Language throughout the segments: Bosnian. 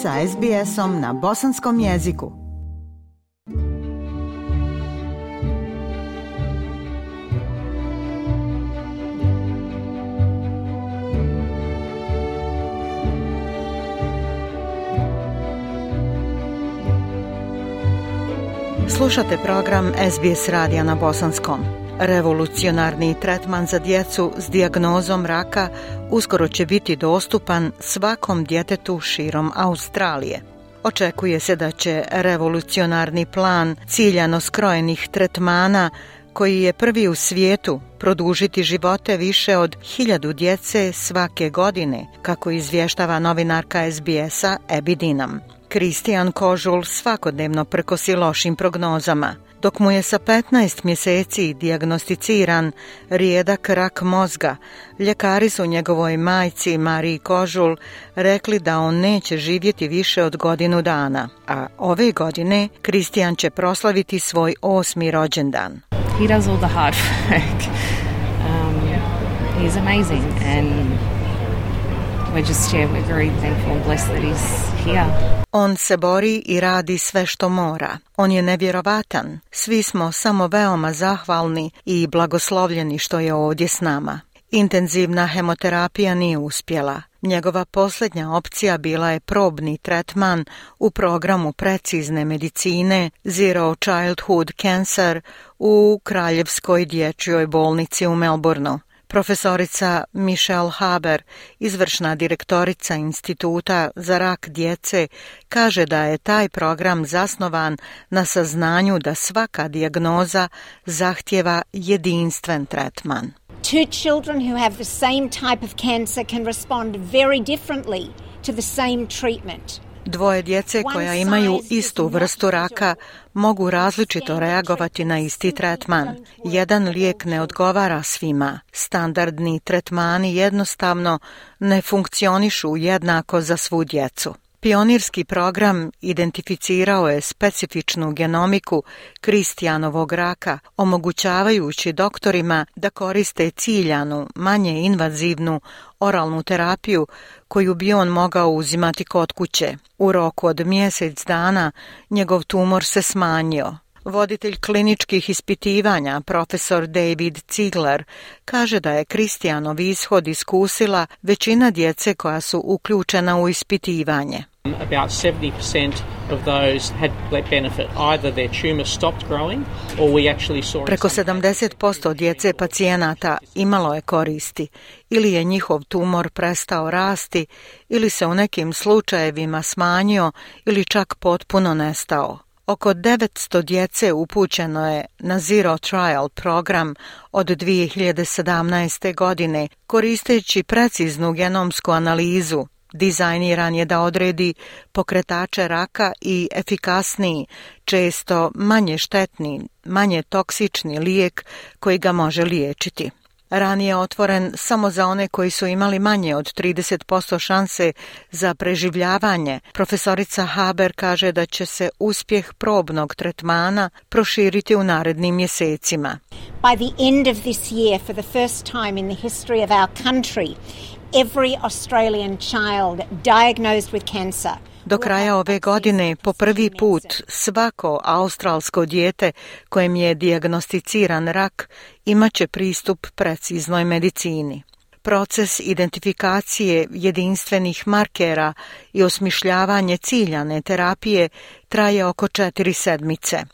sa SBS-om na bosanskom jeziku. Slušate program SBS radija na bosanskom. Revolucionarni tretman za djecu s dijagnozom raka uskoro će biti dostupan svakom djetetu širom Australije. Očekuje se da će revolucionarni plan ciljano skrojenih tretmana koji je prvi u svijetu produžiti živote više od hiljadu djece svake godine, kako izvještava novinarka SBS-a Ebi Dinam. Kristijan Kožul svakodnevno prkosi lošim prognozama – dok mu je sa 15 mjeseci dijagnosticiran rijedak rak mozga, ljekari su njegovoj majci Mariji Kožul rekli da on neće živjeti više od godinu dana, a ove godine Kristijan će proslaviti svoj osmi rođendan. He on se bori i radi sve što mora. On je nevjerovatan. Svi smo samo veoma zahvalni i blagoslovljeni što je ovdje s nama. Intenzivna hemoterapija nije uspjela. Njegova posljednja opcija bila je probni tretman u programu precizne medicine Zero Childhood Cancer u Kraljevskoj dječjoj bolnici u Melbourneu. Profesorica Michelle Haber, izvršna direktorica Instituta za rak djece, kaže da je taj program zasnovan na saznanju da svaka dijagnoza zahtjeva jedinstven tretman. Two children who have the same type of cancer can respond very differently to the same treatment. Dvoje djece koja imaju istu vrstu raka mogu različito reagovati na isti tretman. Jedan lijek ne odgovara svima. Standardni tretmani jednostavno ne funkcionišu jednako za svu djecu. Pionirski program identificirao je specifičnu genomiku kristijanovog raka, omogućavajući doktorima da koriste ciljanu, manje invazivnu oralnu terapiju koju bi on mogao uzimati kod kuće. U roku od mjesec dana njegov tumor se smanjio. Voditelj kliničkih ispitivanja, profesor David Ziegler, kaže da je Kristijanov ishod iskusila većina djece koja su uključena u ispitivanje. About 70% of those had benefit. Either their tumor stopped growing or we actually saw Preko 70% djece pacijenata imalo je koristi ili je njihov tumor prestao rasti ili se u nekim slučajevima smanjio ili čak potpuno nestao. Oko 900 djece upućeno je na Zero Trial program od 2017. godine koristeći preciznu genomsku analizu Dizajniran je da odredi pokretače raka i efikasniji, često manje štetni, manje toksični lijek koji ga može liječiti. Ranije otvoren samo za one koji su imali manje od 30% šanse za preživljavanje, profesorica Haber kaže da će se uspjeh probnog tretmana proširiti u narednim mjesecima. By the end of this year, for the first time in the history of our country, every cancer do kraja ove godine po prvi put svako australsko dijete kojem je dijagnosticiran rak imat će pristup preciznoj medicini. Proces identifikacije jedinstvenih markera i osmišljavanje ciljane terapije traje oko četiri sedmice.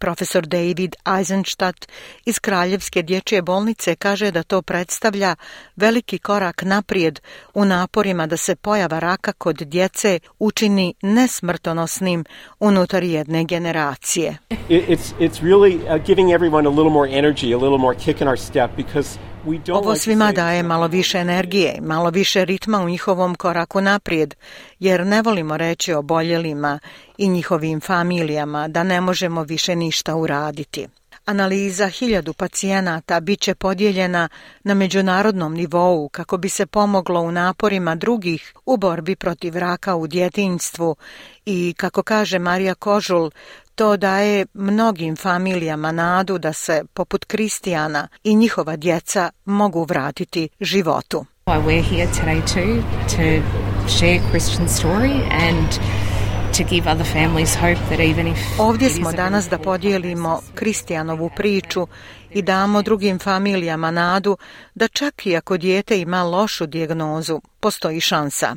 Profesor David Eisenstadt iz Kraljevske dječje bolnice kaže da to predstavlja veliki korak naprijed u naporima da se pojava raka kod djece učini nesmrtonosnim unutar jedne generacije. It's, it's really uh, giving everyone a little more energy, a little more kick in our step because ovo svima daje malo više energije, malo više ritma u njihovom koraku naprijed, jer ne volimo reći boljelima i njihovim familijama da ne možemo više ništa uraditi. Analiza hiljadu pacijenata bit će podijeljena na međunarodnom nivou kako bi se pomoglo u naporima drugih u borbi protiv raka u djetinjstvu i, kako kaže Marija Kožul, to daje mnogim familijama nadu da se, poput Kristijana, i njihova djeca mogu vratiti životu. Ovdje smo danas da podijelimo Kristijanovu priču i damo drugim familijama nadu da čak i ako dijete ima lošu dijagnozu, postoji šansa.